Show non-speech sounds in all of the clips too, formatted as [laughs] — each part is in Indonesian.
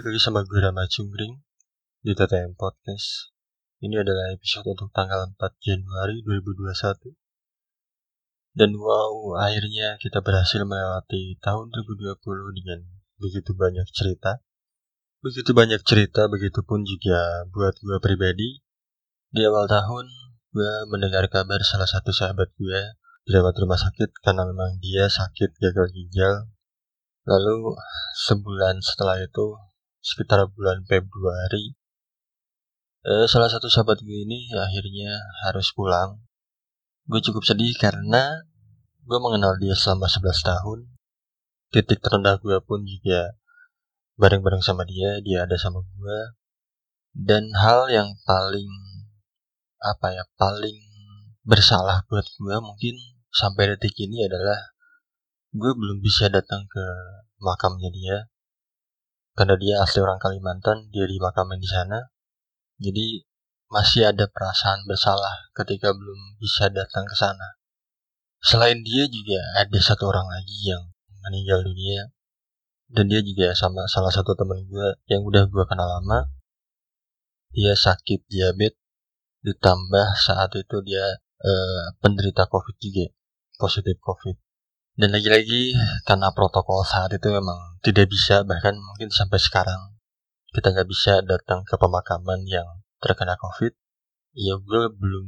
Balik lagi sama gue Rama Cungkring di TTM Podcast. Ini adalah episode untuk tanggal 4 Januari 2021. Dan wow, akhirnya kita berhasil melewati tahun 2020 dengan begitu banyak cerita. Begitu banyak cerita, begitupun juga buat gue pribadi. Di awal tahun, gue mendengar kabar salah satu sahabat gue dirawat rumah sakit karena memang dia sakit gagal ginjal. Lalu sebulan setelah itu, sekitar bulan Februari, eh, salah satu sahabat gue ini akhirnya harus pulang. Gue cukup sedih karena gue mengenal dia selama 11 tahun. Titik terendah gue pun juga bareng-bareng sama dia, dia ada sama gue. Dan hal yang paling apa ya paling bersalah buat gue mungkin sampai detik ini adalah gue belum bisa datang ke makamnya dia karena dia asli orang Kalimantan dia di makamin di sana. Jadi masih ada perasaan bersalah ketika belum bisa datang ke sana. Selain dia juga ada satu orang lagi yang meninggal dunia. Dan dia juga sama salah satu teman gue yang udah gue kenal lama. Dia sakit diabetes. Ditambah saat itu dia uh, penderita covid juga. Positif covid dan lagi-lagi karena protokol saat itu memang tidak bisa bahkan mungkin sampai sekarang kita nggak bisa datang ke pemakaman yang terkena covid ya gue belum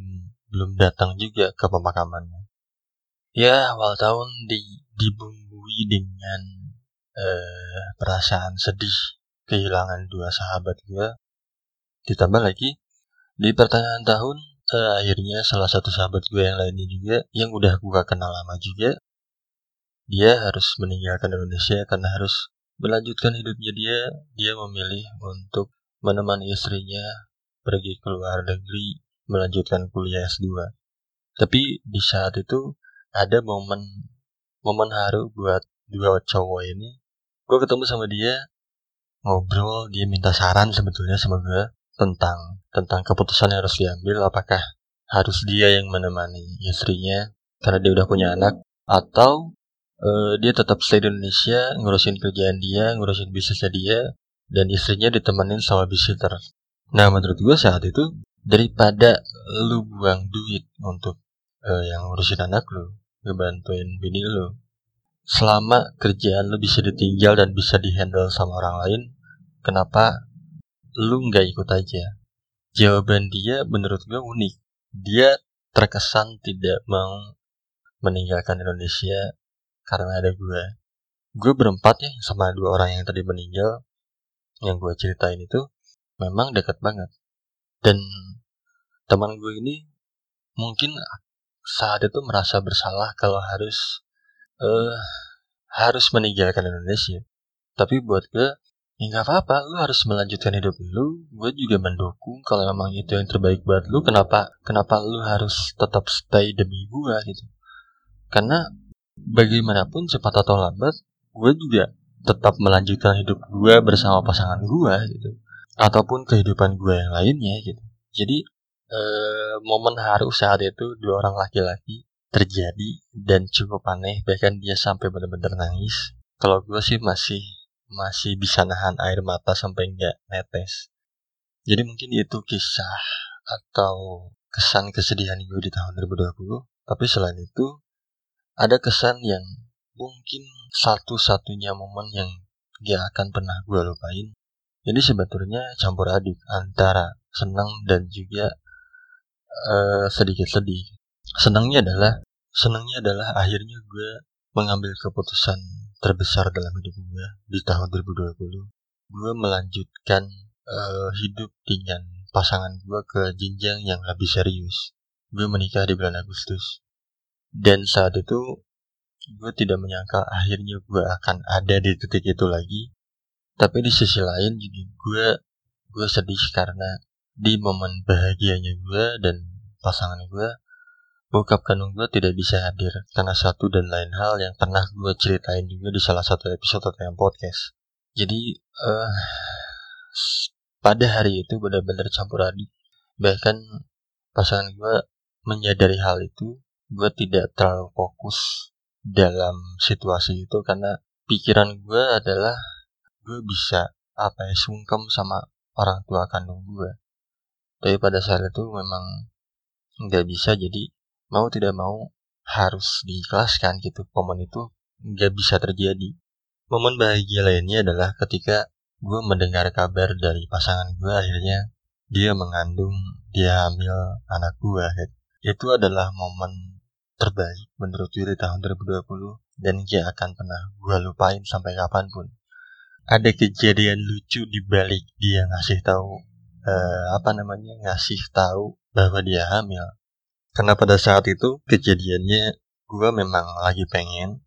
belum datang juga ke pemakamannya. Ya awal tahun di dibumbui dengan uh, perasaan sedih kehilangan dua sahabat gue ditambah lagi di pertengahan tahun uh, akhirnya salah satu sahabat gue yang lainnya juga yang udah gue kenal lama juga dia harus meninggalkan Indonesia karena harus melanjutkan hidupnya dia. Dia memilih untuk menemani istrinya pergi ke luar negeri melanjutkan kuliah S2 tapi di saat itu ada momen momen haru buat dua cowok ini. Gue ketemu sama dia ngobrol dia minta saran sebetulnya sama gue tentang tentang keputusan yang harus diambil apakah harus dia yang menemani istrinya karena dia udah punya anak atau uh, dia tetap stay di Indonesia ngurusin kerjaan dia ngurusin bisnisnya dia dan istrinya ditemenin sama babysitter. Nah menurut gue saat itu daripada lu buang duit untuk uh, yang ngurusin anak lu ngebantuin bini lu. Selama kerjaan lu bisa ditinggal dan bisa dihandle sama orang lain kenapa lu nggak ikut aja? Jawaban dia menurut gue unik. Dia terkesan tidak mau meninggalkan Indonesia karena ada gue. Gue berempat ya sama dua orang yang tadi meninggal yang gue ceritain itu memang dekat banget. Dan teman gue ini mungkin saat itu merasa bersalah kalau harus uh, harus meninggalkan Indonesia. Tapi buat gue ya nggak apa-apa lu harus melanjutkan hidup lu gue juga mendukung kalau memang itu yang terbaik buat lu kenapa kenapa lu harus tetap stay demi gue gitu karena bagaimanapun cepat atau lambat gue juga tetap melanjutkan hidup gue bersama pasangan gue gitu ataupun kehidupan gue yang lainnya gitu jadi eh, momen haru saat itu dua orang laki-laki terjadi dan cukup aneh bahkan dia sampai benar-benar nangis kalau gue sih masih masih bisa nahan air mata sampai nggak netes. Jadi mungkin itu kisah atau kesan kesedihan gue di tahun 2020. Tapi selain itu, ada kesan yang mungkin satu-satunya momen yang gak akan pernah gue lupain. Jadi sebetulnya campur aduk antara senang dan juga uh, sedikit sedih. Senangnya adalah senangnya adalah akhirnya gue mengambil keputusan terbesar dalam hidup gue di tahun 2020 gue melanjutkan uh, hidup dengan pasangan gue ke jenjang yang lebih serius gue menikah di bulan Agustus dan saat itu gue tidak menyangka akhirnya gue akan ada di titik itu lagi tapi di sisi lain juga gue gue sedih karena di momen bahagianya gue dan pasangan gue Bokap kandung gue tidak bisa hadir karena satu dan lain hal yang pernah gue ceritain juga di salah satu episode yang podcast. Jadi uh, pada hari itu benar-benar campur aduk. Bahkan pasangan gue menyadari hal itu, gue tidak terlalu fokus dalam situasi itu karena pikiran gue adalah gue bisa apa ya sungkem sama orang tua kandung gue. Tapi pada saat itu memang nggak bisa jadi mau tidak mau harus diikhlaskan gitu. Momen itu nggak bisa terjadi. Momen bahagia lainnya adalah ketika gue mendengar kabar dari pasangan gue akhirnya dia mengandung dia hamil anak gue gitu. itu adalah momen terbaik menurut gue di tahun 2020 dan gak akan pernah gue lupain sampai kapan pun. Ada kejadian lucu di balik dia ngasih tahu uh, apa namanya ngasih tahu bahwa dia hamil. Karena pada saat itu kejadiannya gue memang lagi pengen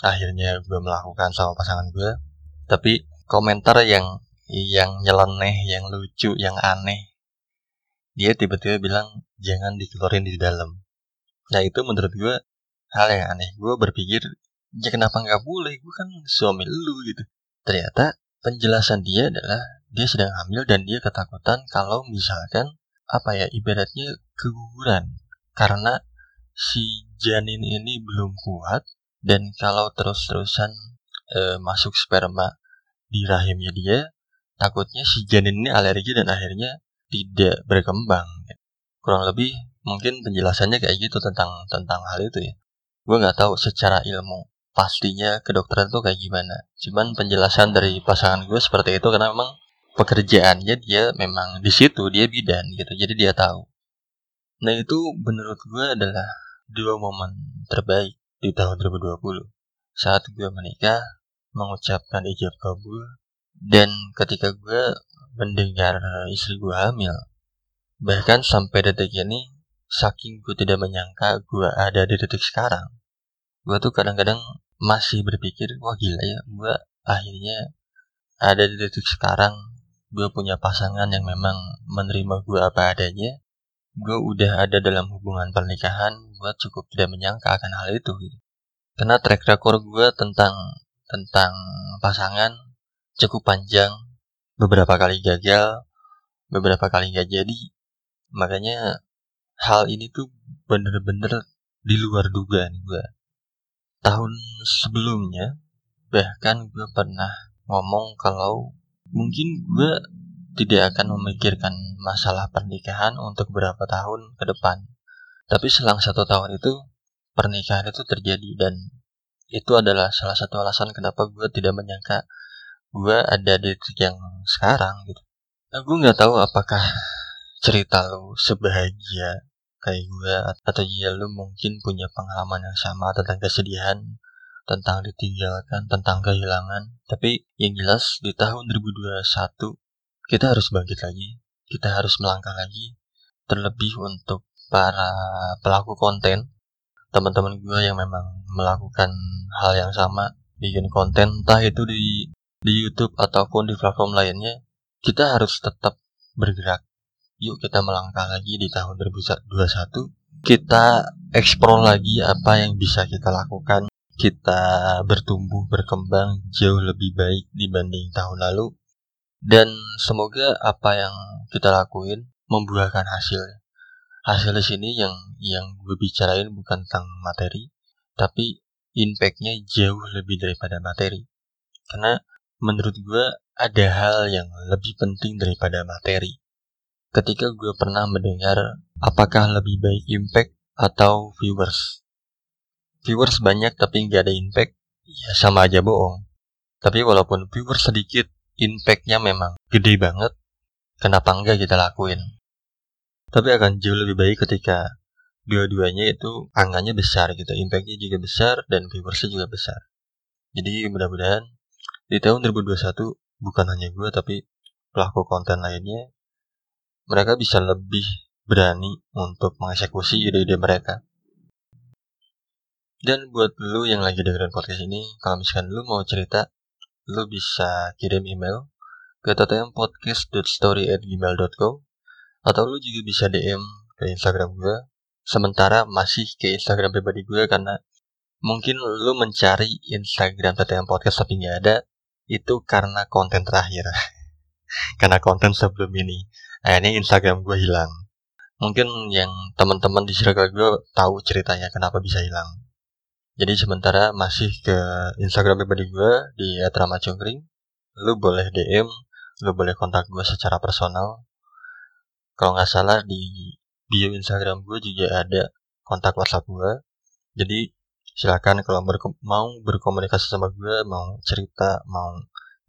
akhirnya gue melakukan sama pasangan gue tapi komentar yang yang nyeleneh yang lucu yang aneh dia tiba-tiba bilang jangan dikeluarin di dalam Nah itu menurut gue hal yang aneh. Gue berpikir, ya kenapa nggak boleh? Gue kan suami lu gitu. Ternyata penjelasan dia adalah dia sedang hamil dan dia ketakutan kalau misalkan apa ya ibaratnya keguguran karena si janin ini belum kuat dan kalau terus-terusan e, masuk sperma di rahimnya dia takutnya si janin ini alergi dan akhirnya tidak berkembang kurang lebih mungkin penjelasannya kayak gitu tentang tentang hal itu ya. Gue nggak tahu secara ilmu pastinya kedokteran tuh kayak gimana. Cuman penjelasan dari pasangan gue seperti itu karena memang pekerjaannya dia memang di situ dia bidan gitu jadi dia tahu. Nah itu menurut gue adalah dua momen terbaik di tahun 2020 saat gue menikah mengucapkan ijab kabul dan ketika gue mendengar istri gue hamil bahkan sampai detik ini saking gue tidak menyangka gue ada di detik sekarang. Gue tuh kadang-kadang masih berpikir wah gila ya gue akhirnya ada di detik sekarang. Gue punya pasangan yang memang menerima gue apa adanya. Gue udah ada dalam hubungan pernikahan gue cukup tidak menyangka akan hal itu. Karena track record gue tentang tentang pasangan cukup panjang. Beberapa kali gagal beberapa kali gak jadi. Makanya hal ini tuh bener-bener di luar dugaan gue. Tahun sebelumnya, bahkan gue pernah ngomong kalau mungkin gue tidak akan memikirkan masalah pernikahan untuk beberapa tahun ke depan. Tapi selang satu tahun itu, pernikahan itu terjadi dan itu adalah salah satu alasan kenapa gue tidak menyangka gue ada di titik yang sekarang gitu. Nah, gue nggak tahu apakah cerita lu sebahagia kayak gue atau ya lu mungkin punya pengalaman yang sama tentang kesedihan tentang ditinggalkan tentang kehilangan. Tapi yang jelas di tahun 2021 kita harus bangkit lagi. Kita harus melangkah lagi. Terlebih untuk para pelaku konten. Teman-teman gue yang memang melakukan hal yang sama bikin konten entah itu di di YouTube ataupun di platform lainnya kita harus tetap bergerak yuk kita melangkah lagi di tahun 2021 kita eksplor lagi apa yang bisa kita lakukan. Kita bertumbuh berkembang jauh lebih baik dibanding tahun lalu. Dan semoga apa yang kita lakuin membuahkan hasil. Hasil di sini yang yang gue bicarain bukan tentang materi tapi impactnya jauh lebih daripada materi. Karena menurut gue ada hal yang lebih penting daripada materi ketika gue pernah mendengar apakah lebih baik impact atau viewers. Viewers banyak tapi nggak ada impact, ya sama aja bohong. Tapi walaupun viewers sedikit, impactnya memang gede banget, kenapa enggak kita lakuin? Tapi akan jauh lebih baik ketika dua-duanya itu angkanya besar gitu, impactnya juga besar dan viewersnya juga besar. Jadi mudah-mudahan di tahun 2021 bukan hanya gue tapi pelaku konten lainnya mereka bisa lebih berani untuk mengeksekusi ide-ide mereka. Dan buat lu yang lagi dengerin podcast ini, kalau misalkan lu mau cerita, lu bisa kirim email ke ttmpodcast.story@gmail.com atau lu juga bisa DM ke Instagram gue. Sementara masih ke Instagram pribadi gue karena mungkin lu mencari Instagram TTM Podcast tapi nggak ada, itu karena konten terakhir. [laughs] karena konten sebelum ini. Akhirnya Instagram gue hilang. Mungkin yang teman-teman di circle gue tahu ceritanya kenapa bisa hilang. Jadi sementara masih ke Instagram pribadi gue di @ramacungkring. Lu boleh DM lu boleh kontak gue secara personal. Kalau nggak salah di bio Instagram gue juga ada kontak WhatsApp gue jadi silakan kalau berko mau berkomunikasi sama gue mau cerita mau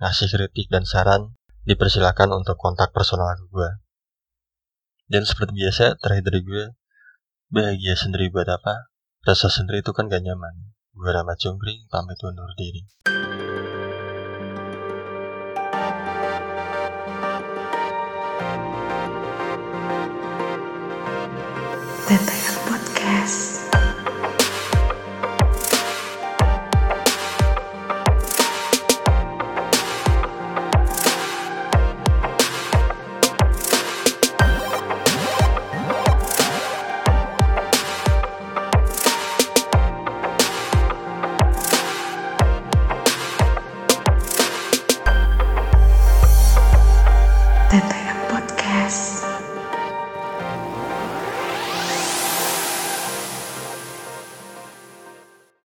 ngasih kritik dan saran dipersilakan untuk kontak personal ke gue dan seperti biasa terakhir dari gue bahagia sendiri buat apa? Rasa sendiri itu kan gak nyaman. Gue Rama Cungkring pamit undur diri